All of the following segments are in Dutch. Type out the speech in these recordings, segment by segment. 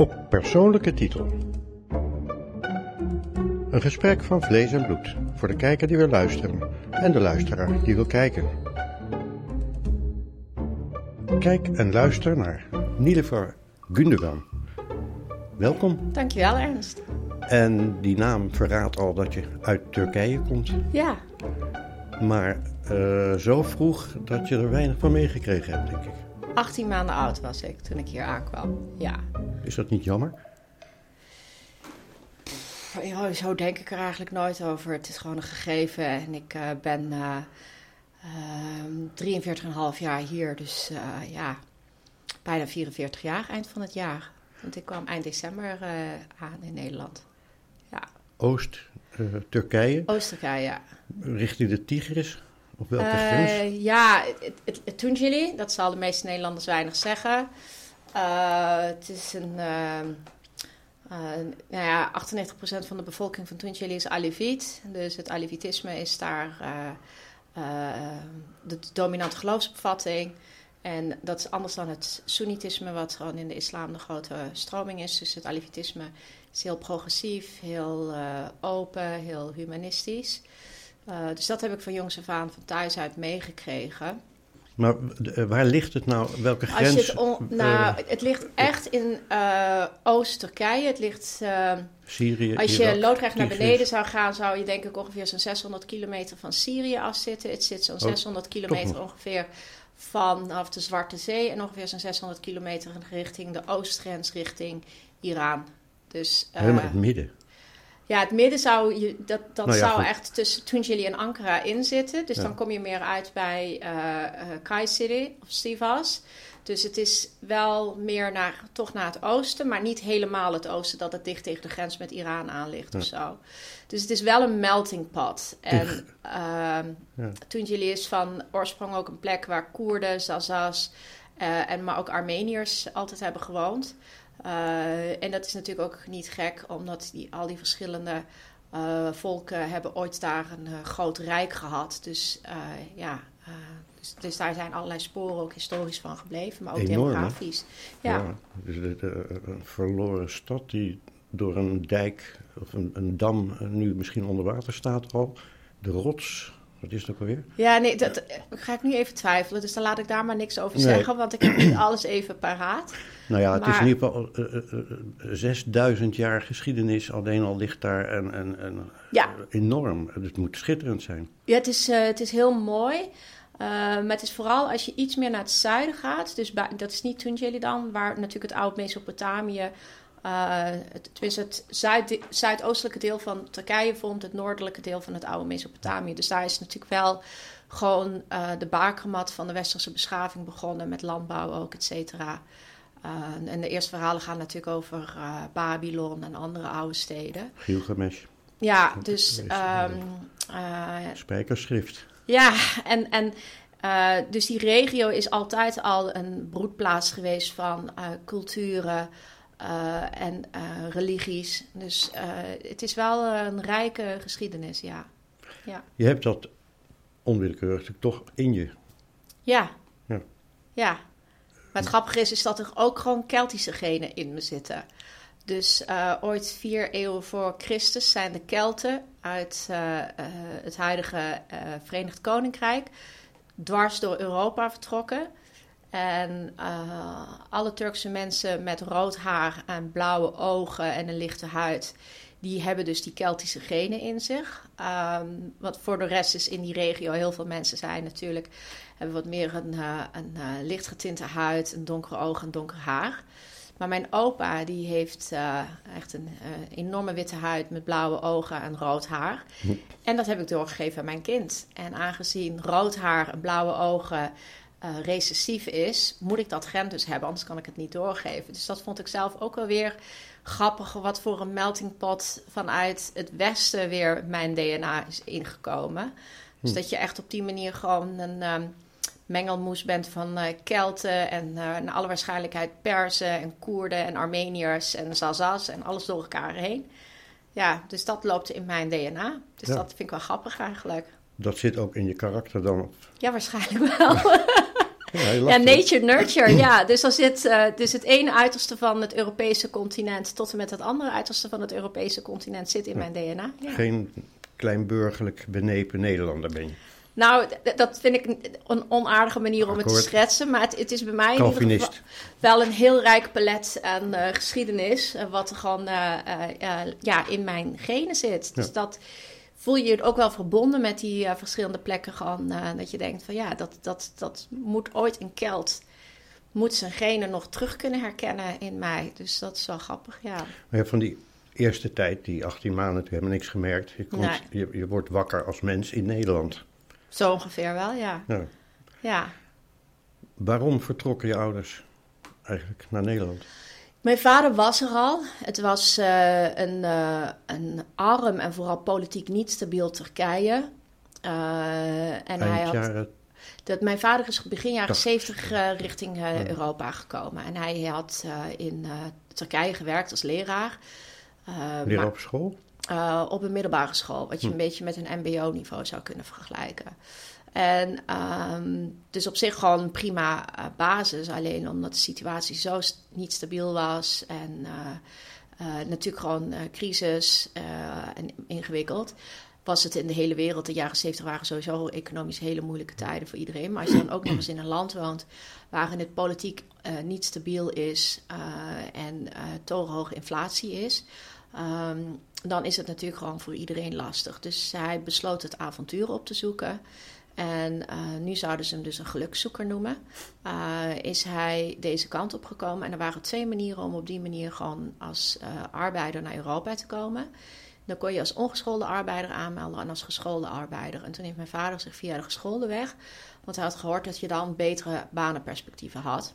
Op persoonlijke titel. Een gesprek van vlees en bloed voor de kijker die wil luisteren en de luisteraar die wil kijken. Kijk en luister naar Nilüfer Gundogan. Welkom. Dankjewel, Ernst. En die naam verraadt al dat je uit Turkije komt. Ja, Maar eh, zo vroeg dat je er weinig van meegekregen hebt, denk ik. 18 maanden oud was ik toen ik hier aankwam. Ja. Is dat niet jammer? Ja, Zo denk ik er eigenlijk nooit over. Het is gewoon een gegeven en ik eh, ben eh ehm 43,5 jaar hier. Dus eh, ja, bijna 44 jaar eind van het jaar. Want ik kwam eind december eh, aan in Nederland. Ja, Oost-Turkije, Oostenrijk, ja. richting de Tigris? Op welke Eh, grens? ja, het, het, het Tunjili, dat zal de meeste Nederlanders weinig zeggen. Eh, het is een. ehm, eh, nou ja, 98% van de bevolking van Tunjili is Alevit. Dus het Alevitisme is daar de dominante geloofsbevatting. En dat is anders dan het Soenitisme, wat gewoon in de islam de grote stroming is. Dus het Alevitisme is heel progressief, heel open, heel humanistisch. Eh, dus dat heb ik van jongs af aan van thuis uit meegekregen. Maar eh, waar ligt het nou? Welke Als grens? je het, on- nou, eh, het ligt echt in eh, Oost-Turkije. Het ligt, eh, Syrië, als je Irak, loodrecht naar beneden zou gaan, zou je denk ik ongeveer zo'n 600 kilometer van Syrië afzitten. Het zit zo'n Oh, 600 kilometer ongeveer vanaf de Zwarte Zee en ongeveer zo'n 600 kilometer richting de oostgrens, richting Iran. Dus eh, Helemaal in het midden. Ja, het midden zou je, dat, dat Nou ja, zou goed. echt tussen Tunjili en Ankara in zitten. Dus Ja. dan kom je meer uit bij eh, Kayseri of Sivas. Dus het is wel meer naar, toch naar het oosten, maar niet helemaal het oosten, dat het dicht tegen de grens met Iran aan ligt of zo. Dus het is wel een melting pot. En ehm Ja. Tunjili is van oorsprong ook een plek waar Koerden, Zazas, eh, en maar ook Armeniërs altijd hebben gewoond. Eh, en dat is natuurlijk ook niet gek, omdat die, al die verschillende eh, volken hebben ooit daar een eh, groot rijk gehad. Dus ja, dus, dus daar zijn allerlei sporen ook historisch van gebleven, maar ook Enorm, demografisch. Ja. Dus de, de- een verloren stad die door een dijk of een, een dam nu misschien onder water staat al. De rots, wat is het ook alweer? Ja, nee, dat eh, ga ik nu even twijfelen. Dus dan laat ik daar maar niks over Nee. zeggen, want ik heb niet alles even paraat. Nou ja, het is in ieder geval eh, eh, eh, 6000 jaar geschiedenis. Alleen al ligt daar en, en, en Ja. enorm. Het moet schitterend zijn. Ja, het is, eh, het is heel mooi. Eh, maar het is vooral als je iets meer naar het zuiden gaat. Dus bij, dat is niet Tunjeli dan, waar natuurlijk het oude Mesopotamië... eh, het, tenminste, het zuid, zuidoostelijke deel van Turkije vond het noordelijke deel van het oude Mesopotamië. Dus daar is natuurlijk wel gewoon eh, de bakermat van de westerse beschaving begonnen met landbouw ook, et cetera. Eh, en de eerste verhalen gaan natuurlijk over Babylon en andere oude steden. Gilgamesh, Ja, dus eh, spijkerschrift. ja, en, en dus die regio is altijd al een broedplaats geweest van culturen eh, en eh, religies. Dus eh, het is wel een rijke geschiedenis, ja. Ja, Je hebt dat onwillekeurig toch in je. ja. Ja. ja. Maar het grappige is, is dat er ook gewoon Keltische genen in me zitten. Dus ooit vier eeuwen voor Christus zijn de Kelten uit het huidige Verenigd Koninkrijk dwars door Europa vertrokken. En eh, alle Turkse mensen met rood haar en blauwe ogen en een lichte huid, die hebben dus die Keltische genen in zich. Ehm, wat voor de rest is in die regio heel veel mensen zijn natuurlijk, hebben wat meer een, eh, een eh, lichtgetinte huid, een donkere ogen, een donker haar. Maar mijn opa, die heeft echt een enorme witte huid met blauwe ogen en rood haar. En dat heb ik doorgegeven aan mijn kind. En aangezien rood haar en blauwe ogen eh, recessief is, moet ik dat gen dus hebben, anders kan ik het niet doorgeven. Dus dat vond ik zelf ook wel weer grappig, wat voor een melting pot vanuit het westen weer mijn DNA is ingekomen. Dus dat je echt op die manier gewoon een ehm, mengelmoes bent van eh, Kelten en eh, naar alle waarschijnlijkheid Perzen en Koerden en Armeniërs en Zazas en alles door elkaar heen. Ja, dus dat loopt in mijn DNA. Dus Ja. dat vind ik wel grappig eigenlijk. Dat zit ook in je karakter dan. Ja, waarschijnlijk wel. Ja, nature, nurture, ja. Dus, dan zit, uh, dus het ene uiterste van het Europese continent tot en met het andere uiterste van het Europese continent zit in mijn DNA. Ja. Geen kleinburgerlijk benepen Nederlander ben je. Nou, dat vind ik een onaardige manier om het te schetsen. Maar het, het is bij mij in ieder geval wel een heel rijk palet aan uh, geschiedenis. Uh, wat er gewoon ja, in mijn genen zit. Dus dat voel je je ook wel verbonden met die verschillende plekken. Gewoon, dat je denkt van ja, dat, dat, dat moet ooit een Kelt... moet zijn genen nog terug kunnen herkennen in mij. Dus dat is wel grappig, ja. Maar van die eerste tijd, die 18 maanden, toen hebben we niks gemerkt. Je, komt, je, je wordt wakker als mens in Nederland. Zo ongeveer wel, ja. ja. ja. Waarom vertrokken je ouders eigenlijk naar Nederland? Mijn vader was er al. Het was uh, een, uh, een arm en vooral politiek niet stabiel Turkije. Uh, en hij had, dat, mijn vader is begin jaren zeventig richting Europa gekomen. En hij had in Turkije gewerkt als leraar. Leraar op school? Op een middelbare school, wat je hm. een beetje met een MBO-niveau zou kunnen vergelijken. En um, dus op zich gewoon een prima uh, basis, alleen omdat de situatie zo niet stabiel was en uh, natuurlijk gewoon crisis en ingewikkeld. Was het in de hele wereld, de jaren 70 waren sowieso economisch hele moeilijke tijden voor iedereen. Maar als je dan ook nog eens in een land woont waarin het politiek niet stabiel is en torenhoge inflatie is, Um, dan is het natuurlijk gewoon voor iedereen lastig. Dus hij besloot het avontuur op te zoeken. En uh, nu zouden ze hem dus een gelukszoeker noemen. Uh, is hij deze kant op gekomen. En er waren twee manieren om op die manier gewoon als uh, arbeider naar Europa te komen. Dan kon je als ongeschoolde arbeider aanmelden en als geschoolde arbeider. En toen heeft mijn vader zich via de geschoolde weg. Want hij had gehoord dat je dan betere banenperspectieven had.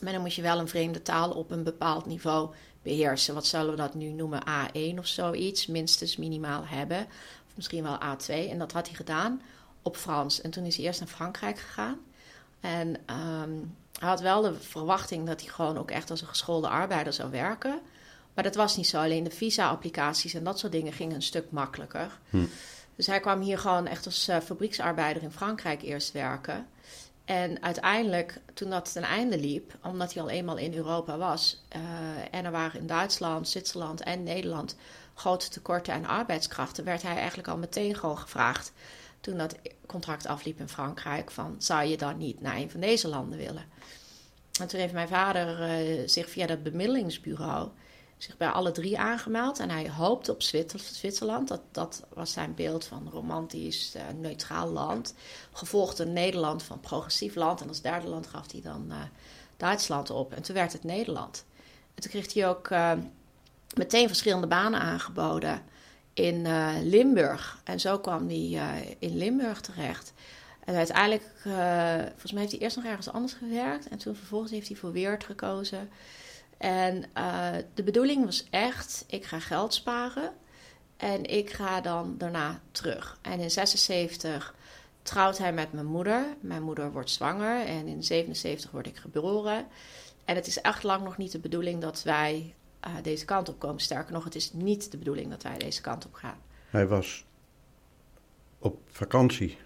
Maar dan moest je wel een vreemde taal op een bepaald niveau beheersen. Wat zullen we dat nu noemen? A1 of zoiets, minstens minimaal hebben. Of misschien wel A2. En dat had hij gedaan op Frans. En toen is hij eerst naar Frankrijk gegaan. En um, hij had wel de verwachting dat hij gewoon ook echt als een geschoolde arbeider zou werken. Maar dat was niet zo. Alleen de visa-applicaties en dat soort dingen gingen een stuk makkelijker. Hm. Dus hij kwam hier gewoon echt als uh, fabrieksarbeider in Frankrijk eerst werken. En uiteindelijk, toen dat ten einde liep, omdat hij al eenmaal in Europa was, uh, en er waren in Duitsland, Zwitserland en Nederland grote tekorten aan arbeidskrachten, werd hij eigenlijk al meteen gewoon gevraagd, toen dat contract afliep in Frankrijk, van zou je dan niet naar een van deze landen willen? En toen heeft mijn vader uh, zich via dat bemiddelingsbureau zich bij alle drie aangemeld. En hij hoopte op Zwitserland. Dat, dat was zijn beeld van romantisch, uh, neutraal land. Gevolgd door Nederland van progressief land. En als derde land gaf hij dan uh, Duitsland op. En toen werd het Nederland. En toen kreeg hij ook meteen verschillende banen aangeboden in Limburg. En zo kwam hij in Limburg terecht. En uiteindelijk, volgens mij heeft hij eerst nog ergens anders gewerkt. En toen vervolgens heeft hij voor Weert gekozen. En de bedoeling was echt, ik ga geld sparen en ik ga dan daarna terug. En in 76 trouwt hij met mijn moeder. Mijn moeder wordt zwanger en in 77 word ik geboren. En het is echt lang nog niet de bedoeling dat wij uh, deze kant op komen. Sterker nog, het is niet de bedoeling dat wij deze kant op gaan. Hij was op vakantie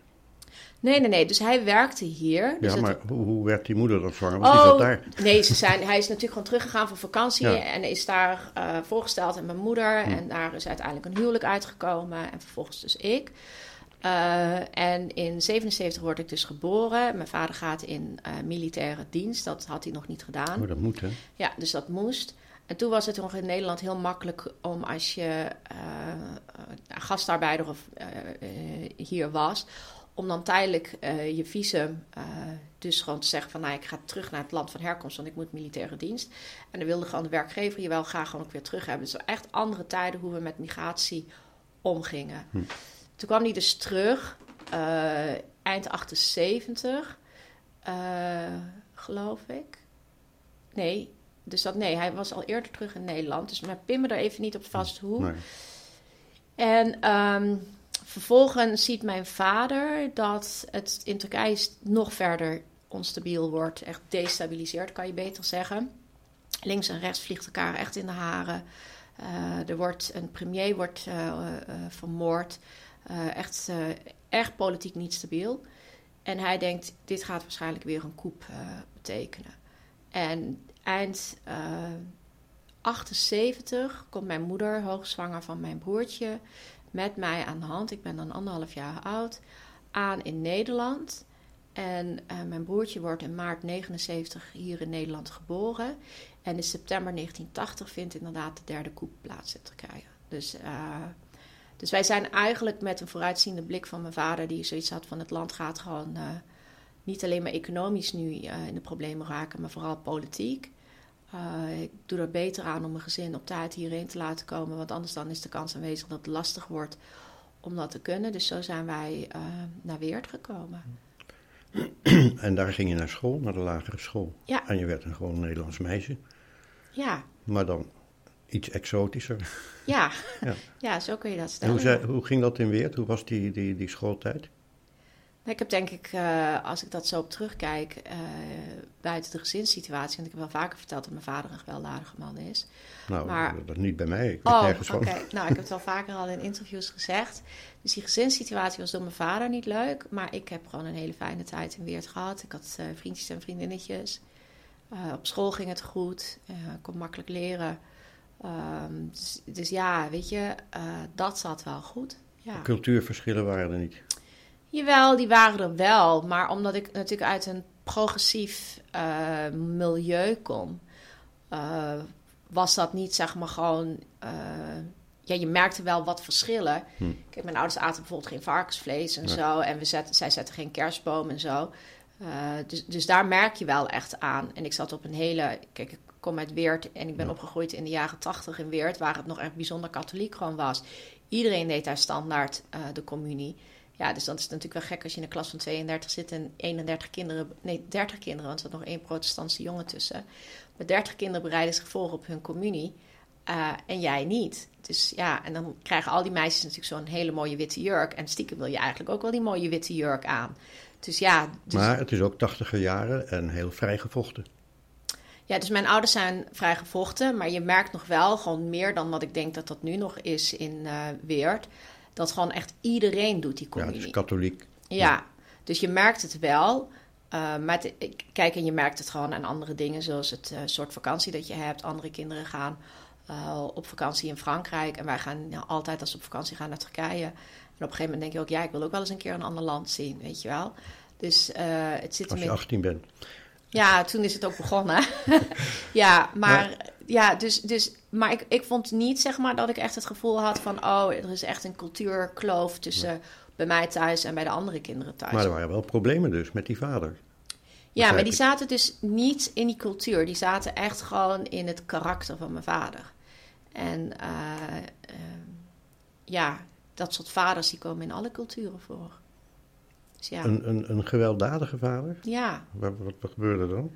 Nee, nee, nee. Dus hij werkte hier. Dus ja, maar hoe, hoe, werd die moeder dan zwanger? Wat oh, daar? Nee, ze zijn, hij is natuurlijk gewoon teruggegaan voor vakantie en is daar uh, voorgesteld aan mijn moeder. Hm. En daar is uiteindelijk een huwelijk uitgekomen en vervolgens dus ik. Uh, en in 77 word ik dus geboren. Mijn vader gaat in uh, militaire dienst. Dat had hij nog niet gedaan. Oh, dat moet hè? Ja, dus dat moest. En toen was het nog in Nederland heel makkelijk om als je gastarbeider of, hier was om dan tijdelijk uh, je visum, uh, dus gewoon te zeggen van nou ik ga terug naar het land van herkomst, want ik moet militaire dienst. En dan wilde gewoon de werkgever je wel graag gewoon ook weer terug hebben. Dus echt andere tijden hoe we met migratie omgingen. Hm. Toen kwam hij dus terug, uh, eind 78, geloof ik. Nee, dus dat nee, hij was al eerder terug in Nederland. Dus maar pin me er even niet op vast hoe. Nee. En um, Vervolgens ziet mijn vader dat het in Turkije nog verder onstabiel wordt. Echt destabiliseerd, kan je beter zeggen. Links en rechts vliegt elkaar echt in de haren. Uh, er wordt, een premier wordt uh, uh, vermoord. echt erg politiek niet stabiel. En hij denkt, dit gaat waarschijnlijk weer een koep uh, betekenen. En eind uh, 78 komt mijn moeder, hoogzwanger van mijn broertje, met mij aan de hand. Ik ben dan anderhalf jaar oud, aan in Nederland. En uh, mijn broertje wordt in maart 79 hier in Nederland geboren. En in september 1980 vindt inderdaad de derde koep plaats in Turkije. Dus, uh, dus wij zijn eigenlijk met een vooruitziende blik van mijn vader, die zoiets had van het land gaat gewoon niet alleen maar economisch nu in de problemen raken, maar vooral politiek. Ik doe er beter aan om mijn gezin op tijd hierheen te laten komen, want anders dan is de kans aanwezig dat het lastig wordt om dat te kunnen. Dus zo zijn wij naar Weert gekomen. en daar ging je naar school, naar de lagere school. Ja. En je werd een gewoon Nederlands meisje. Ja. Maar dan iets exotischer. Ja, ja. ja zo kun je dat stellen. Hoe, zei, hoe, ging dat in Weert? Hoe was die, die, die schooltijd? Ik heb denk ik, uh, als ik dat zo op terugkijk, uh, buiten de gezinssituatie, want ik heb wel vaker verteld dat mijn vader een gewelddadige man is. Nou, maar, dat niet bij mij. Ik weet oh, nergens oké. van. Nou, ik heb het wel vaker al in interviews gezegd. Dus die gezinssituatie was door mijn vader niet leuk, maar ik heb gewoon een hele fijne tijd in Weert gehad. Ik had uh, vriendjes en vriendinnetjes. op school ging het goed, ik kon makkelijk leren. Um, dus, dus, ja, weet je, dat zat wel goed. Ja. Cultuurverschillen waren er niet. Jawel, die waren er wel. Maar omdat ik natuurlijk uit een progressief uh, milieu kom, uh, was dat niet zeg maar gewoon. Uh, ja, je merkte wel wat verschillen. Hm. Kijk, mijn ouders aten bijvoorbeeld geen varkensvlees en ja. zo. En we zetten, zij zetten geen kerstboom en zo. dus, dus daar merk je wel echt aan. En ik zat op een hele. Kijk, ik kom uit Weert en ik ben Ja. opgegroeid in de jaren tachtig in Weert, waar het nog echt bijzonder katholiek gewoon was. Iedereen deed daar standaard de communie. Ja, dus dan is het natuurlijk wel gek als je in een klas van 32 zit en 31 kinderen, nee 30 kinderen, want er zat nog één protestantse jongen tussen. Maar 30 kinderen bereiden zich voor op hun communie uh, en jij niet. Dus ja, en dan krijgen al die meisjes natuurlijk zo'n hele mooie witte jurk. En stiekem wil je eigenlijk ook wel die mooie witte jurk aan. Dus ja. Dus, Maar het is ook tachtiger jaren en heel vrijgevochten. Ja, dus mijn ouders zijn vrij gevochten, maar je merkt nog wel gewoon meer dan wat ik denk dat dat nu nog is in uh, Weert. Dat gewoon echt iedereen doet die Ja, communie. het is katholiek. Ja, dus je merkt het wel. Uh, maar het, kijk, en je merkt het gewoon aan andere dingen, zoals het uh, soort vakantie dat je hebt. Andere kinderen gaan uh, op vakantie in Frankrijk en wij gaan ja, altijd als we op vakantie gaan naar Turkije. En op een gegeven moment denk je ook, ja, ik wil ook wel eens een keer een ander land zien, weet je wel. Dus het zit Als je ermee- 18 bent. ja, toen is het ook begonnen. ja, maar, ja, dus, dus, maar ik, ik vond niet, zeg maar, dat ik echt het gevoel had van... oh, er is echt een cultuurkloof tussen bij mij thuis en bij de andere kinderen thuis. Maar er waren wel problemen dus met die vader. ja, maar die zaten dus niet in die cultuur. Die zaten echt gewoon in het karakter van mijn vader. En eh, ehm, ja, dat soort vaders die komen in alle culturen voor. Dus ja, Een, een, een gewelddadige vader? ja. Wat, wat, wat gebeurde dan?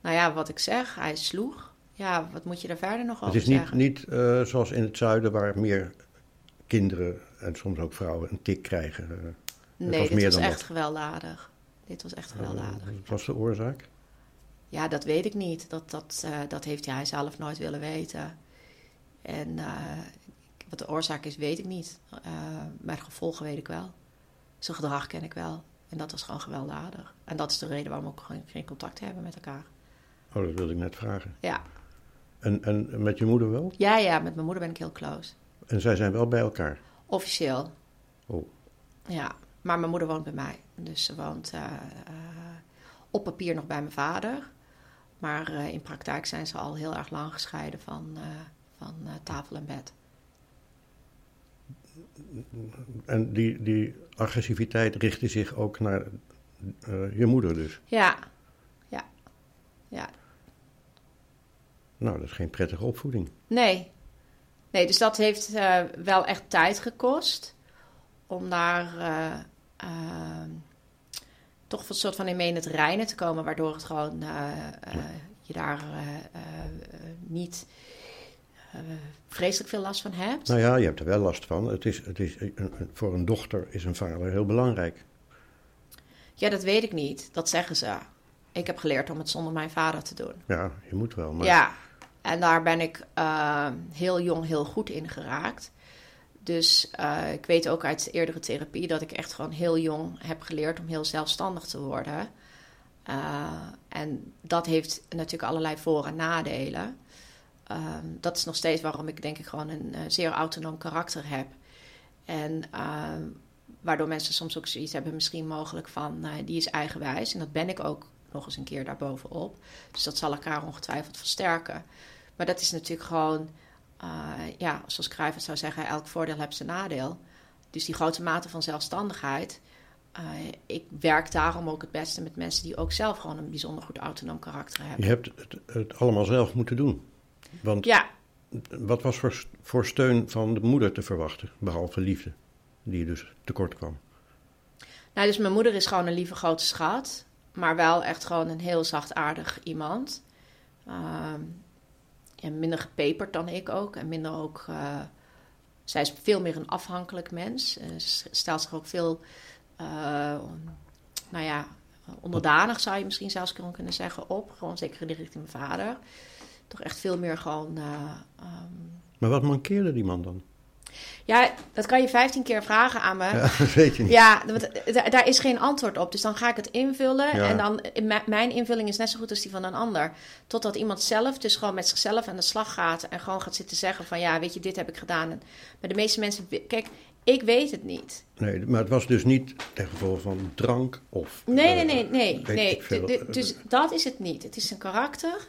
Nou ja, wat ik zeg, hij sloeg. Ja, wat moet je daar verder nog Het over is niet, niet eh, zoals in het zuiden waar meer kinderen en soms ook vrouwen een tik krijgen. eh. Nee, was dit meer was dan echt dat. gewelddadig. Dit was echt gewelddadig. Eh, Wat was de oorzaak? Ja, dat weet ik niet. Dat, dat, dat heeft hij zelf nooit willen weten. En wat de oorzaak is, weet ik niet. Maar de gevolgen weet ik wel. Zijn gedrag ken ik wel. En dat was gewoon gewelddadig. En dat is de reden waarom we ook geen, geen contact hebben met elkaar. Oh, dat wilde ik net vragen. Ja. En, en met je moeder wel? ja, ja, met mijn moeder ben ik heel close. En zij zijn wel bij elkaar? Officieel. Oh. Ja, maar mijn moeder woont bij mij. Dus ze woont eh, eh, op papier nog bij mijn vader. Maar eh, in praktijk zijn ze al heel erg lang gescheiden van, van tafel en bed. En die, die agressiviteit richtte zich ook naar je moeder dus? Ja, ja, ja. Nou, dat is geen prettige opvoeding. Nee. Nee, dus dat heeft eh, wel echt tijd gekost. Om daar eh, eh, toch een soort van in mee in het reinen te komen. Waardoor het gewoon eh, je daar niet vreselijk veel last van hebt. Nou ja, je hebt er wel last van. Het is, het is, voor een dochter is een vader heel belangrijk. Ja, dat weet ik niet. Dat zeggen ze. Ik heb geleerd om het zonder mijn vader te doen. Ja, je moet wel. Maar Ja, en daar ben ik eh, heel jong heel goed in geraakt. Dus uh, ik weet ook uit eerdere therapie dat ik echt gewoon heel jong heb geleerd om heel zelfstandig te worden. Uh, en dat heeft natuurlijk allerlei voor- en nadelen. Uh, dat is nog steeds waarom ik denk ik gewoon een zeer autonoom karakter heb. En ehm, waardoor mensen soms ook zoiets hebben, misschien mogelijk van die is eigenwijs. En dat ben ik ook nog eens een keer daarbovenop. Dus dat zal elkaar ongetwijfeld versterken. Maar dat is natuurlijk gewoon, uh, ja, zoals Cruijff zou zeggen, elk voordeel heeft zijn nadeel. Dus die grote mate van zelfstandigheid. Uh, ik werk daarom ook het beste met mensen die ook zelf gewoon een bijzonder goed autonoom karakter hebben. Je hebt het, het allemaal zelf moeten doen. Want ja. wat was voor, voor steun van de moeder te verwachten, behalve liefde, die dus tekort kwam? Nou, dus mijn moeder is gewoon een lieve grote schat. Maar wel echt gewoon een heel zachtaardig iemand. Uh, en minder gepeperd dan ik ook. En minder ook. Uh, zij is veel meer een afhankelijk mens. Uh, ze stelt zich ook veel. Uh, nou ja, onderdanig zou je misschien zelfs kunnen zeggen op. Gewoon zeker richting mijn vader. Toch echt veel meer gewoon. Um... maar wat mankeerde die man dan? Ja, dat kan je 15 keer vragen aan me. Ja, dat weet je niet. Ja, daar is geen antwoord op. Dus dan ga ik het invullen. Ja. En dan, mijn invulling is net zo goed als die van een ander. Totdat iemand zelf dus gewoon met zichzelf aan de slag gaat. En gewoon gaat zitten zeggen van ja, weet je, dit heb ik gedaan. En, maar de meeste mensen, kijk, ik weet het niet. Nee, maar het was dus niet ten gevolge van drank of... Nee, nee, nee, nee. nee. nee. Dus dat is het niet. Het is een karakter.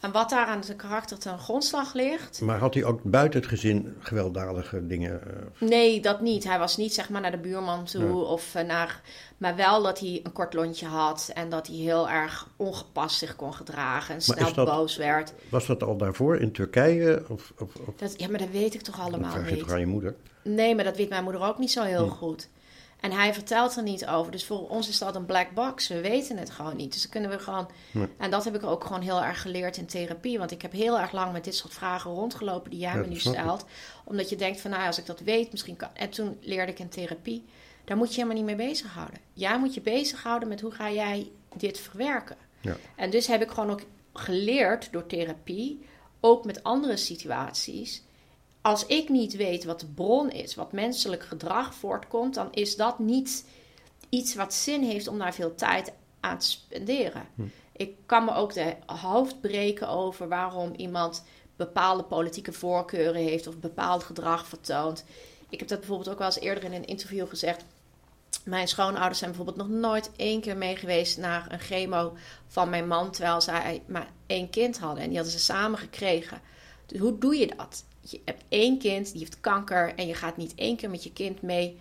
En wat daar aan zijn karakter ten grondslag ligt. Maar had hij ook buiten het gezin gewelddadige dingen? Uh... Nee, dat niet. Hij was niet zeg maar naar de buurman toe ja. of uh, naar. Maar wel dat hij een kort lontje had en dat hij heel erg ongepast zich kon gedragen en snel dat, boos werd. Was dat al daarvoor in Turkije? Of, of, of... Dat, ja, maar dat weet ik toch allemaal dat niet. toch aan je moeder? Nee, maar dat weet mijn moeder ook niet zo heel hm. goed. En hij vertelt er niet over. Dus voor ons is dat een black box. We weten het gewoon niet. Dus dan kunnen we gewoon. Nee. En dat heb ik ook gewoon heel erg geleerd in therapie. Want ik heb heel erg lang met dit soort vragen rondgelopen die jij ja, me nu stelt. Omdat je denkt van nou, als ik dat weet, misschien kan. En toen leerde ik in therapie. Daar moet je helemaal niet mee bezighouden. Jij moet je bezighouden met hoe ga jij dit verwerken. Ja. En dus heb ik gewoon ook geleerd door therapie, ook met andere situaties als ik niet weet wat de bron is, wat menselijk gedrag voortkomt, dan is dat niet iets wat zin heeft om daar veel tijd aan te spenderen. Hm. Ik kan me ook de hoofd breken over waarom iemand bepaalde politieke voorkeuren heeft of bepaald gedrag vertoont. Ik heb dat bijvoorbeeld ook wel eens eerder in een interview gezegd. Mijn schoonouders zijn bijvoorbeeld nog nooit één keer mee geweest naar een chemo van mijn man, terwijl zij maar één kind hadden. En die hadden ze samen gekregen. Hoe doe je dat? je hebt één kind die heeft kanker en je gaat niet één keer met je kind mee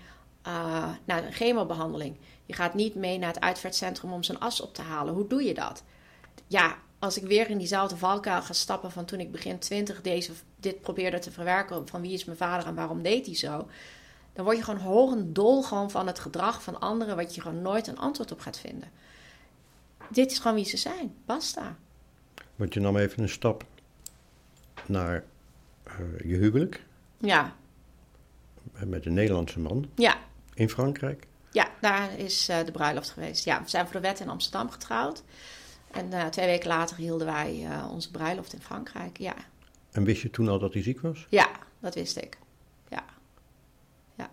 uh, naar een chemobehandeling. Je gaat niet mee naar het uitvaartcentrum om zijn as op te halen. Hoe doe je dat? Ja, als ik weer in diezelfde valkuil ga stappen van toen ik begin twintig deze, dit probeerde te verwerken van wie is mijn vader en waarom deed hij zo, dan word je gewoon horendol gewoon van het gedrag van anderen wat je gewoon nooit een antwoord op gaat vinden. Dit is gewoon wie ze zijn. Basta. Want je nam even een stap naar uh, je huwelijk. Ja. Met een Nederlandse man. Ja. In Frankrijk. Ja, daar is uh, de bruiloft geweest. Ja, we zijn voor de wet in Amsterdam getrouwd. En uh, twee weken later hielden wij onze bruiloft in Frankrijk. Ja. En wist je toen al dat hij ziek was? Ja, dat wist ik. Ja. Ja.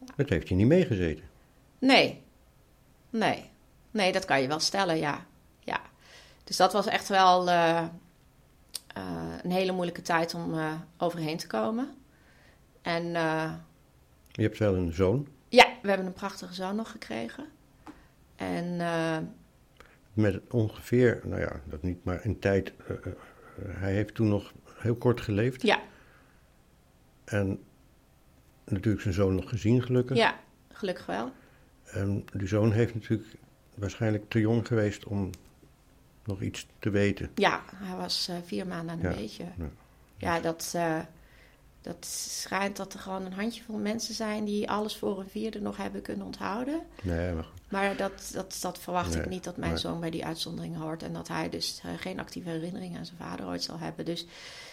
ja. Dat heeft je niet meegezeten? Nee. Nee. Nee, dat kan je wel stellen, ja. Ja. Dus dat was echt wel uh, een hele moeilijke tijd om uh, overheen te komen. En, uh, je hebt wel een zoon? Ja, we hebben een prachtige zoon nog gekregen. En, Met ongeveer, nou ja, dat niet, maar een tijd. hij heeft toen nog heel kort geleefd. Ja. En natuurlijk zijn zoon nog gezien, gelukkig. Ja, gelukkig wel. En die zoon heeft natuurlijk waarschijnlijk te jong geweest om nog iets te weten. Ja, hij was uh, vier maanden aan een ja. beetje. Ja, ja dat, uh, dat schijnt dat er gewoon een handjevol mensen zijn die alles voor een vierde nog hebben kunnen onthouden. Nee, maar, maar dat, dat, dat verwacht nee, ik niet dat mijn nee. zoon bij die uitzondering hoort. En dat hij dus uh, geen actieve herinneringen aan zijn vader ooit zal hebben. Dus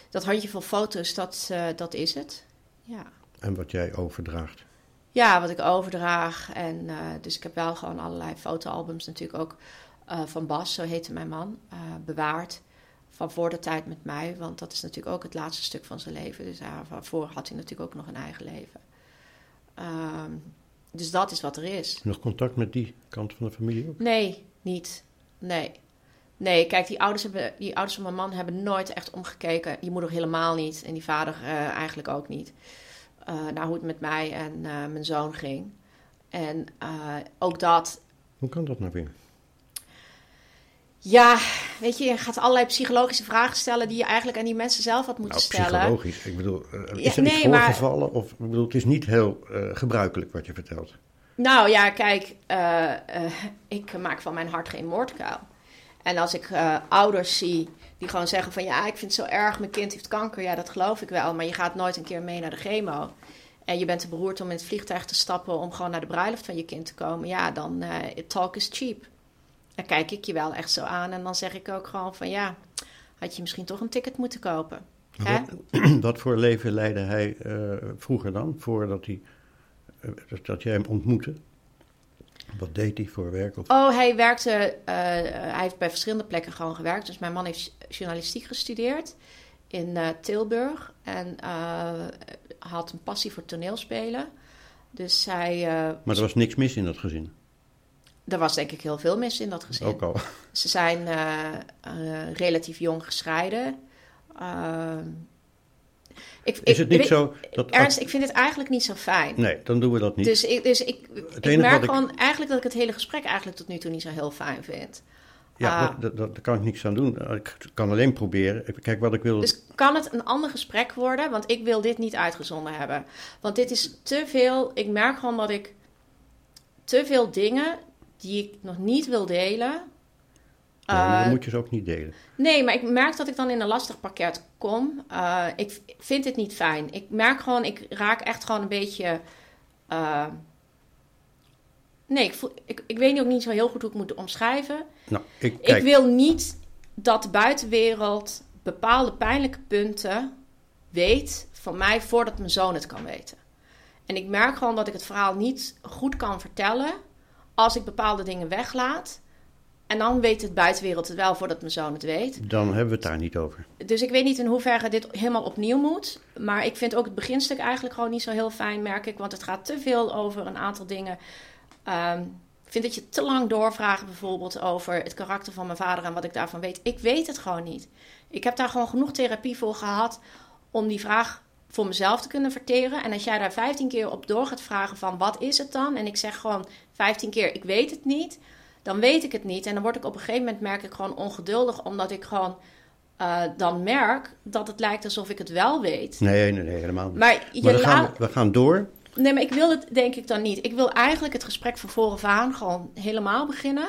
dat handjevol foto's, dat, dat is het. Ja. En wat jij overdraagt? Ja, wat ik overdraag. En dus ik heb wel gewoon allerlei fotoalbums natuurlijk ook uh, van Bas, zo heette mijn man, uh, bewaard. van voor de tijd met mij, want dat is natuurlijk ook het laatste stuk van zijn leven. Dus daarvoor had hij natuurlijk ook nog een eigen leven. Ehm, dus dat is wat er is. Nog contact met die kant van de familie ook? Nee, niet. Nee. Nee, kijk, die ouders, hebben, die ouders van mijn man hebben nooit echt omgekeken. Die moeder helemaal niet en die vader uh, eigenlijk ook niet. Uh, naar hoe het met mij en uh, mijn zoon ging. En ook dat. Hoe kan dat nou weer? Ja, weet je, je gaat allerlei psychologische vragen stellen die je eigenlijk aan die mensen zelf had moeten nou, stellen. Psychologisch, ik bedoel, is ja, er nee, voorgevallen? Maar... Of ik bedoel, het is niet heel gebruikelijk wat je vertelt. Nou ja, kijk, ik maak van mijn hart geen moordkuil. En als ik ouders zie die gewoon zeggen van ja, ik vind het zo erg, mijn kind heeft kanker. Ja, dat geloof ik wel, maar je gaat nooit een keer mee naar de chemo. En je bent te beroerd om in het vliegtuig te stappen om gewoon naar de bruiloft van je kind te komen. Ja, dan talk is cheap. Dan kijk ik je wel echt zo aan en dan zeg ik ook gewoon van ja, had je misschien toch een ticket moeten kopen. Wat, wat, voor leven leidde hij uh, vroeger dan, voordat hij, dat jij hem ontmoette? Wat deed hij voor werk? Of? Oh, hij werkte, uh, hij heeft bij verschillende plekken gewoon gewerkt. Dus mijn man heeft journalistiek gestudeerd in uh, Tilburg en uh, had een passie voor toneelspelen. Dus hij. maar er was niks mis in dat gezin? Er was denk ik heel veel mis in dat gezin. Ook al. Ze zijn relatief jong gescheiden. Ik, is het niet zo dat... Ernst, ik vind het eigenlijk niet zo fijn. Nee, dan doen we dat niet. Dus ik, dus ik, ik merk gewoon eigenlijk dat ik het hele gesprek eigenlijk tot nu toe niet zo heel fijn vind. Ja, uh, dat, dat, daar kan ik niks aan doen. Ik kan alleen proberen. Kijk, wat ik wil... Dus kan het een ander gesprek worden? Want ik wil dit niet uitgezonden hebben. Want dit is te veel... Ik merk gewoon dat ik te veel dingen die ik nog niet wil delen... Ja, maar dan moet je ze ook niet delen. Nee, maar ik merk dat ik dan in een lastig pakket kom. Uh, ik vind het niet fijn. Ik merk gewoon, ik raak echt gewoon een beetje. Uh, nee, ik, voel, ik, ik weet ook niet zo heel goed hoe ik moet omschrijven. Nou, ik, kijk... ik wil niet dat de buitenwereld bepaalde pijnlijke punten weet van mij voordat mijn zoon het kan weten. En ik merk gewoon dat ik het verhaal niet goed kan vertellen als ik bepaalde dingen weglaat. En dan weet het buitenwereld het wel voordat mijn zoon het weet. Dan hebben we het daar niet over. Dus ik weet niet in hoeverre dit helemaal opnieuw moet. Maar ik vind ook het beginstuk eigenlijk gewoon niet zo heel fijn, merk ik. Want het gaat te veel over een aantal dingen. Um, ik vind dat je te lang doorvraagt bijvoorbeeld over het karakter van mijn vader en wat ik daarvan weet. Ik weet het gewoon niet. Ik heb daar gewoon genoeg therapie voor gehad om die vraag voor mezelf te kunnen verteren. En als jij daar 15 keer op door gaat vragen van wat is het dan? En ik zeg gewoon 15 keer ik weet het niet dan weet ik het niet. En dan word ik op een gegeven moment merk ik gewoon ongeduldig, omdat ik gewoon uh, dan merk dat het lijkt alsof ik het wel weet. Nee, nee, nee helemaal niet. Maar, je maar we, gaan, we gaan door. Nee, maar ik wil het denk ik dan niet. Ik wil eigenlijk het gesprek van voren aan gewoon helemaal beginnen.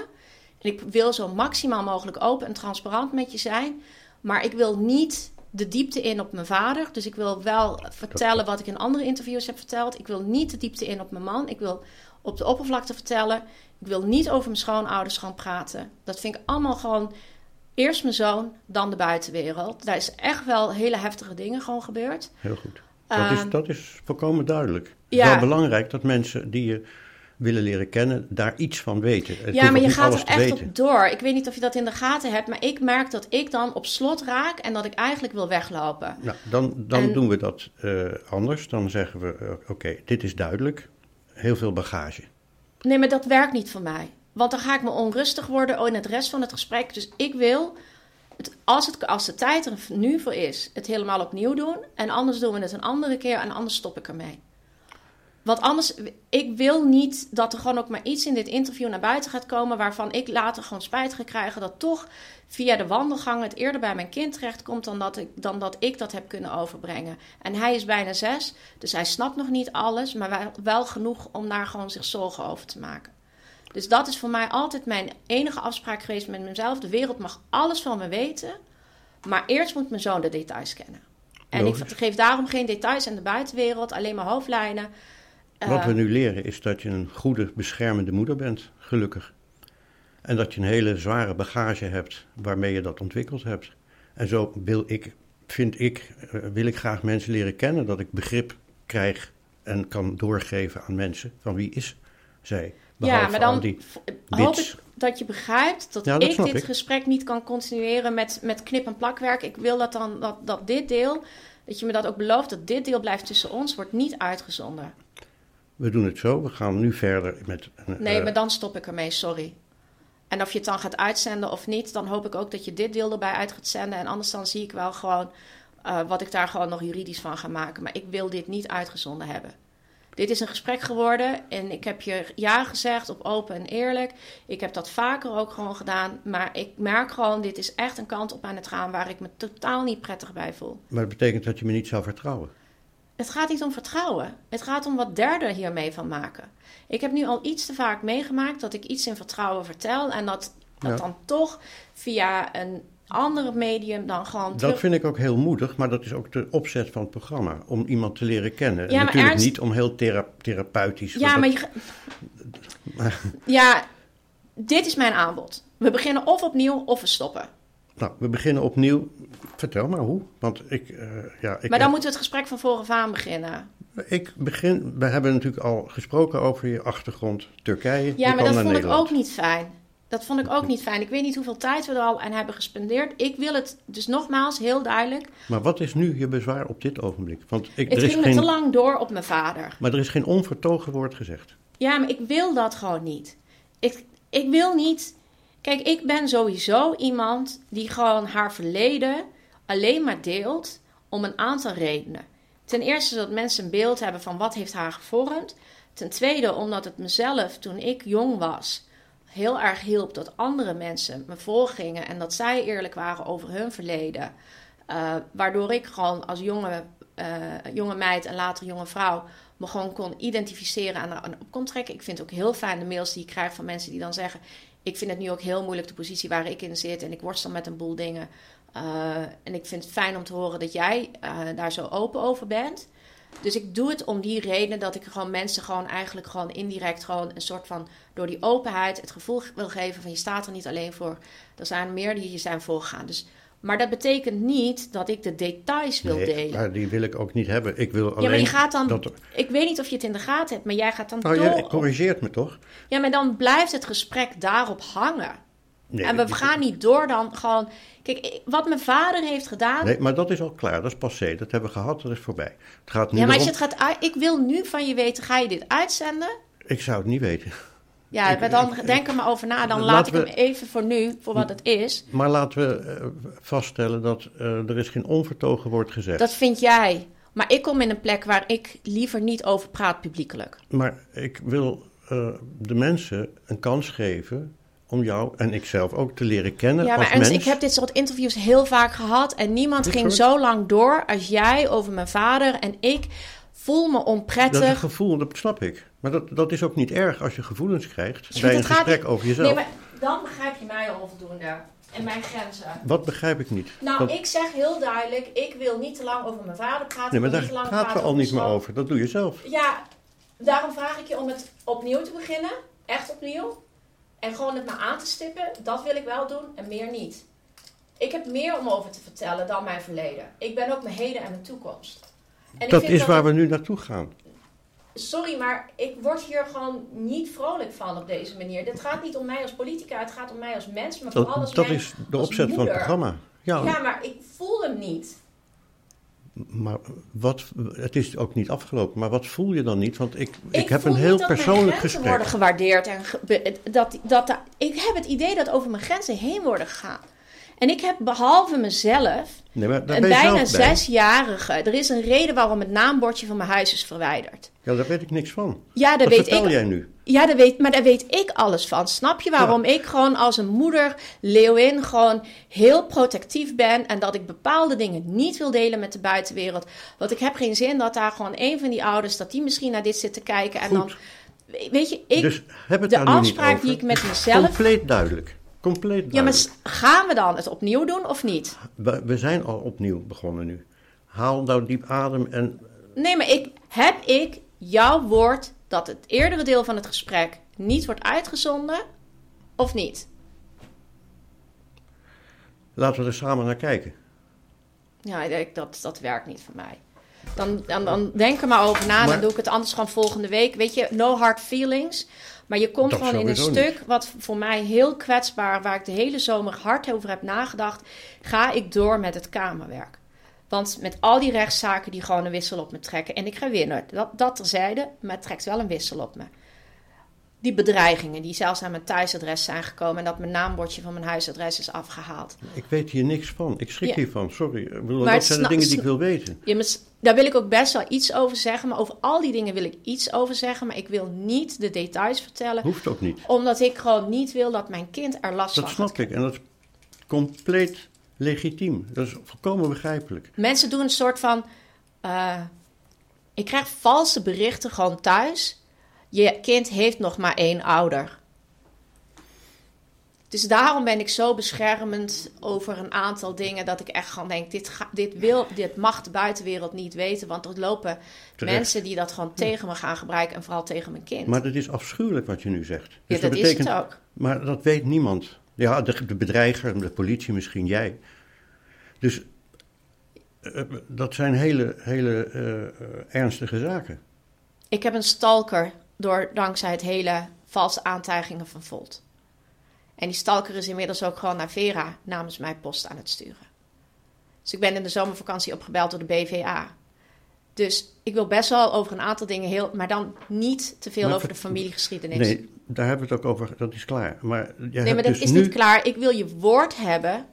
En ik wil zo maximaal mogelijk open en transparant met je zijn. Maar ik wil niet de diepte in op mijn vader. Dus ik wil wel vertellen wat ik in andere interviews heb verteld. Ik wil niet de diepte in op mijn man. Ik wil op de oppervlakte vertellen. Ik wil niet over mijn schoonouders gaan praten. Dat vind ik allemaal gewoon eerst mijn zoon, dan de buitenwereld. Daar is echt wel hele heftige dingen gewoon gebeurd. Heel goed. Dat, is, ehm, dat is volkomen duidelijk. Het is wel belangrijk dat mensen die je willen leren kennen, daar iets van weten. Het ja, maar je gaat er echt op door. Ik weet niet of je dat in de gaten hebt, maar ik merk dat ik dan op slot raak en dat ik eigenlijk wil weglopen. Nou, dan, dan doen we dat uh, anders. Dan zeggen we, uh, oké, dit is duidelijk. Heel veel bagage. Nee, maar dat werkt niet voor mij. Want dan ga ik me onrustig worden in het rest van het gesprek. Dus ik wil, het, als, het, als de tijd er nu voor is, het helemaal opnieuw doen. En anders doen we het een andere keer en anders stop ik ermee. Want anders, ik wil niet dat er gewoon ook maar iets in dit interview naar buiten gaat komen waarvan ik later gewoon spijt ga krijgen dat toch via de wandelgang het eerder bij mijn kind terechtkomt dan dat ik, dan dat, ik dat heb kunnen overbrengen. En hij is bijna zes, dus hij snapt nog niet alles, maar wel genoeg om daar gewoon zich zorgen over te maken. Dus dat is voor mij altijd mijn enige afspraak geweest met mezelf. De wereld mag alles van me weten, maar eerst moet mijn zoon de details kennen. En ik geef daarom geen details aan de buitenwereld, alleen maar hoofdlijnen. Wat we nu leren is dat je een goede, beschermende moeder bent, gelukkig. En dat je een hele zware bagage hebt waarmee je dat ontwikkeld hebt. En zo wil ik, vind ik, eh, wil ik graag mensen leren kennen, dat ik begrip krijg en kan doorgeven aan mensen van wie is zij. ja, maar dan die hoop ik dat je begrijpt dat, Ja, dat ik dit ik. gesprek niet kan continueren met, met knip- en plakwerk. Ik wil dat dan dat, dat dit deel, dat je me dat ook belooft, dat dit deel blijft tussen ons, wordt niet uitgezonden. We doen het zo, we gaan nu verder met... een, Nee, eh, maar dan stop ik ermee, sorry. En of je het dan gaat uitzenden of niet, dan hoop ik ook dat je dit deel erbij uit gaat zenden. En anders dan zie ik wel gewoon eh, wat ik daar gewoon nog juridisch van ga maken. Maar ik wil dit niet uitgezonden hebben. Dit is een gesprek geworden en ik heb je ja gezegd op open en eerlijk. Ik heb dat vaker ook gewoon gedaan. Maar ik merk gewoon, dit is echt een kant op aan het gaan waar ik me totaal niet prettig bij voel. Maar dat betekent dat je me niet zou vertrouwen. Het gaat niet om vertrouwen. Het gaat om wat derden hiermee van maken. Ik heb nu al iets te vaak meegemaakt dat ik iets in vertrouwen vertel. En dat, dat Ja. dan toch via een andere medium dan gewoon Dat terug... vind ik ook heel moedig, maar dat is ook de opzet van het programma. Om iemand te leren kennen. En Ja, maar natuurlijk Ernst- niet om heel thera- therapeutisch... Ja, maar dat- je... Ja, dit is mijn aanbod. We beginnen of opnieuw of we stoppen. Nou, we beginnen opnieuw. Vertel maar hoe. Want ik... eh, ja, ik maar dan moeten we het gesprek van voren aan beginnen. Ik begin... We hebben natuurlijk al gesproken over je achtergrond Turkije. Ja, maar dat vond ik ook niet fijn. Dat vond ik ook niet fijn. Ik weet niet hoeveel tijd we er al aan hebben gespendeerd. Ik wil het dus nogmaals heel duidelijk. Maar wat is nu je bezwaar op dit ogenblik? Want ik, Het er is ging me te lang door op mijn vader. Maar er is geen onvertogen woord gezegd. Ja, maar ik wil dat gewoon niet. Ik, ik wil niet. Kijk, ik ben sowieso iemand die gewoon haar verleden alleen maar deelt om een aantal redenen. Ten eerste dat mensen een beeld hebben van wat heeft haar gevormd. Ten tweede omdat het mezelf toen ik jong was heel erg hielp dat andere mensen me volgingen en dat zij eerlijk waren over hun verleden. Eh, waardoor ik gewoon als jonge, eh, jonge meid en later jonge vrouw me gewoon kon identificeren en op kon trekken. Ik vind het ook heel fijn de mails die ik krijg van mensen die dan zeggen: Ik vind het nu ook heel moeilijk de positie waar ik in zit en ik worstel met een boel dingen. Eh, en ik vind het fijn om te horen dat jij eh, daar zo open over bent. Dus ik doe het om die reden dat ik gewoon mensen gewoon eigenlijk gewoon indirect gewoon een soort van door die openheid het gevoel wil geven van je staat er niet alleen voor. Er zijn meer die je zijn voorgegaan. Dus, maar dat betekent niet dat ik de details wil Nee, delen. maar die wil ik ook niet hebben. Ik wil alleen ja, maar je gaat dan. dat... Ik weet niet of je het in de gaten hebt, maar jij gaat dan Nou, jij corrigeert me toch? Ja, maar dan blijft het gesprek daarop hangen. Nee, en we die- gaan niet door dan gewoon. Kijk, wat mijn vader heeft gedaan. Nee, maar dat is al klaar. Dat is passé. Dat hebben we gehad. Dat is voorbij. Het gaat nu ja, maar als je het gaat. Ik wil nu van je weten, ga je dit uitzenden? Ik zou het niet weten. Ja, Ik- maar dan ik- denk er maar over na. Dan laat ik we- hem even voor nu, voor wat het is. Maar laten we eh, vaststellen dat eh, er is geen onvertogen woord gezegd. Dat vind jij. Maar ik kom in een plek waar ik liever niet over praat publiekelijk. Maar ik wil eh, de mensen een kans geven om jou en ikzelf ook te leren kennen Ja, als maar mens. ik heb dit soort interviews heel vaak gehad. En niemand Dit ging soort? zo lang door als jij over mijn vader. En ik voel me Dat onprettig. gevoel, dat snap ik. Maar dat, dat is ook niet erg als je gevoelens krijgt bij een dat gesprek over jezelf. Nee, maar dan begrijp je mij al onvoldoende. En mijn grenzen. Wat begrijp ik niet? Nou, Dat- ik zeg heel duidelijk, ik wil niet te lang over mijn vader praten. nee, maar daar niet te lang praten we praten al niet meer over. Dat doe je zelf. Ja, daarom vraag ik je om het opnieuw te beginnen. Echt opnieuw. En gewoon het maar aan te stippen. Dat wil ik wel doen en meer niet. Ik heb meer om over te vertellen dan mijn verleden. Ik ben ook mijn heden en mijn toekomst. En dat is dat waar het- we nu naartoe gaan. Sorry, maar ik word hier gewoon niet vrolijk van op deze manier. Dit gaat niet om mij als politica, het gaat om mij als mens, maar vooral als dat mijn- is de opzet van het programma. Ja, Ja, maar ik voel hem niet. maar wat, het is ook niet afgelopen. Maar wat voel je dan niet? Want ik, ik, Ik heb een heel dat mijn persoonlijk grenzen gesprek. worden gewaardeerd. En ge- dat, dat, ik heb het idee dat over mijn grenzen heen worden gegaan. En ik heb behalve mezelf Nee, maar een ben je bijna bij. zesjarige. Er is een reden waarom het naambordje van mijn huis is verwijderd. Ja, daar weet ik niks van. Ja, daar weet vertel ik. jij nu? Ja, daar weet, maar daar weet ik alles van. Snap je waarom ik gewoon als een moeder, leeuwin, gewoon heel protectief ben. En dat ik bepaalde dingen niet wil delen met de buitenwereld. Want ik heb geen zin dat daar gewoon een van die ouders, dat die misschien naar dit zit te kijken. En Goed. dan, weet je, ik, dus heb het de afspraak die ik met mezelf. Compleet duidelijk. Compleet Ja, maar gaan we dan het opnieuw doen of niet? We, we zijn al opnieuw begonnen nu. Haal nou diep adem en Nee, maar ik, heb ik jouw woord dat het eerdere deel van het gesprek niet wordt uitgezonden of niet? laten we er samen naar kijken. Ja, dat, dat werkt niet voor mij. Dan, dan, dan denk er maar over na. Maar- dan doe ik het anders gewoon volgende week. Weet je, no hard feelings. Maar je komt Dat gewoon in een stuk wat voor mij heel kwetsbaar, waar ik de hele zomer hard over heb nagedacht, ga ik door met het kamerwerk. Want met al die rechtszaken die gewoon een wissel op me trekken. En ik ga winnen. Dat, dat terzijde, maar het trekt wel een wissel op me. Die bedreigingen die zelfs aan mijn thuisadres zijn gekomen. En dat mijn naambordje van mijn huisadres is afgehaald. Ik weet hier niks van. Ik schrik Ja. hiervan, sorry. Ik bedoel, Maar dat zijn de dingen die ik wil weten. Ja, maar daar wil ik ook best wel iets over zeggen. Maar over al die dingen wil ik iets over zeggen. Maar ik wil niet de details vertellen. Hoeft ook niet. Omdat ik gewoon niet wil dat mijn kind er last Dat van snap ik. En dat is compleet legitiem. Dat is volkomen begrijpelijk. Mensen doen een soort van. eh, ik krijg valse berichten gewoon thuis. Je kind heeft nog maar één ouder. Dus daarom ben ik zo beschermend over een aantal dingen dat ik echt gewoon denk: dit, ga, dit, wil, dit mag de buitenwereld niet weten. Want er lopen Terecht. mensen die dat gewoon tegen me gaan gebruiken en vooral tegen mijn kind. Maar dat is afschuwelijk wat je nu zegt. ja, Dus dat is het ook. Maar dat weet niemand. Ja, de, de bedreiger, de politie, misschien jij. Dus eh, dat zijn hele, hele eh, eh, ernstige zaken. Ik heb een stalker door, dankzij het hele valse aantijgingen van Volt. En die stalker is inmiddels ook gewoon naar Vera namens mij post aan het sturen. Dus ik ben in de zomervakantie opgebeld door de BVA. Dus ik wil best wel over een aantal dingen heel, maar dan niet te veel over de familiegeschiedenis. Nee, daar hebben we het ook over. Dat is klaar. Maar jij Nee, hebt maar dat dus is nu... niet klaar. Ik wil je woord hebben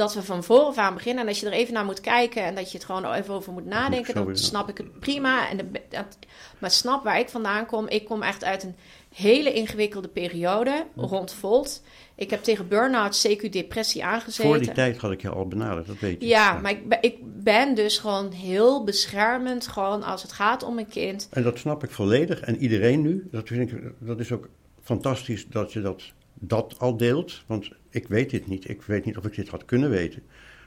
dat we van vooraf aan beginnen. En als je er even naar moet kijken en dat je het gewoon even over moet nadenken, dan snap ik het prima. En de- dat, maar snap waar ik vandaan kom. Ik kom echt uit een hele ingewikkelde periode rond Volt. Ik heb tegen burn-out, CQ-depressie aangezeten. Voor die tijd had ik je al benaderd, dat weet je. Ja, maar ik ben, ik ben dus gewoon heel beschermend, gewoon als het gaat om een kind. En dat snap ik volledig. En iedereen nu, dat, vind ik, dat is ook fantastisch dat je dat, dat al deelt. Want ik weet dit niet. Ik weet niet of ik dit had kunnen weten.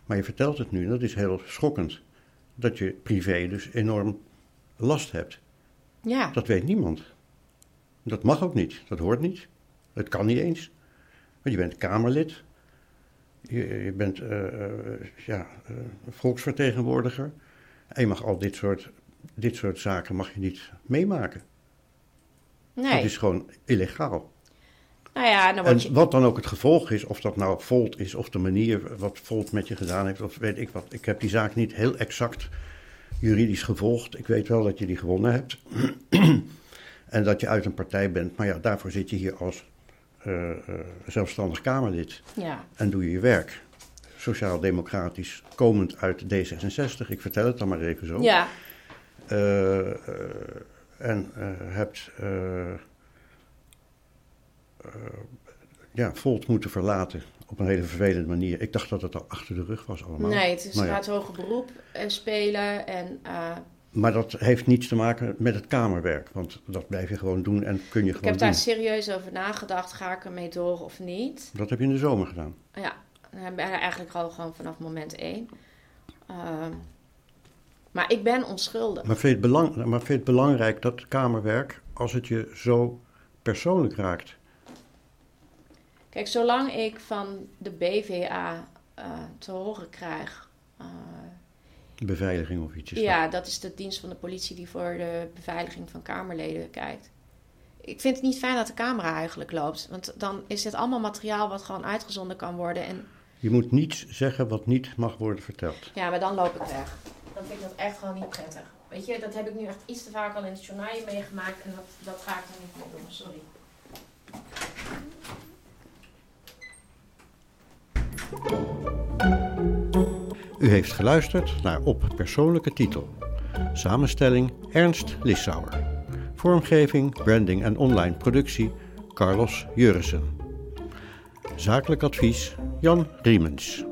Maar je vertelt het nu en dat is heel schokkend. Dat je privé dus enorm last hebt. Ja, Dat weet niemand. Dat mag ook niet. Dat hoort niet. Het kan niet eens. Want je bent Kamerlid. Je, je bent eh, eh, ja, eh, volksvertegenwoordiger. En je mag al dit soort, dit soort zaken mag je niet meemaken. nee. Dat is gewoon illegaal. Nou ja, dan word je... En wat dan ook het gevolg is, of dat nou Volt is, of de manier wat Volt met je gedaan heeft, of weet ik wat. Ik heb die zaak niet heel exact juridisch gevolgd. Ik weet wel dat je die gewonnen hebt. en dat je uit een partij bent. Maar ja, daarvoor zit je hier als eh, eh, zelfstandig Kamerlid. Ja, En doe je je werk. Sociaal-democratisch, komend uit D66. Ik vertel het dan maar even zo. ja. Eh, en hebt ja, Volt moeten verlaten op een hele vervelende manier. Ik dacht dat het al achter de rug was allemaal. Nee, het is, Maar ja. gaat hoger beroep eh, spelen en... eh, Maar dat heeft niets te maken met het kamerwerk. Want dat blijf je gewoon doen en kun je Ik gewoon heb daar doen. serieus over nagedacht. Ga ik ermee door of niet? Dat heb je in de zomer gedaan. Ja, ik eigenlijk al gewoon vanaf moment één. Ehm, maar ik ben onschuldig. Maar vind, je het belang, maar vind je het belangrijk dat kamerwerk, als het je zo persoonlijk raakt... Kijk, zolang ik van de BVA eh, te horen krijg... eh, beveiliging of iets ja, dat is de dienst van de politie die voor de beveiliging van Kamerleden kijkt. Ik vind het niet fijn dat de camera eigenlijk loopt. Want dan is dit allemaal materiaal wat gewoon uitgezonden kan worden. En Je moet niets zeggen wat niet mag worden verteld. Ja, maar dan loop ik weg. Dan vind ik dat echt gewoon niet prettig. Weet je, dat heb ik nu echt iets te vaak al in het journaal meegemaakt. En dat, dat ga ik dan niet meer doen, sorry. U heeft geluisterd naar Op Persoonlijke Titel. Samenstelling Ernst Lissauer. Vormgeving, branding en online productie Carlos Jurissen. Zakelijk advies Jan Riemens.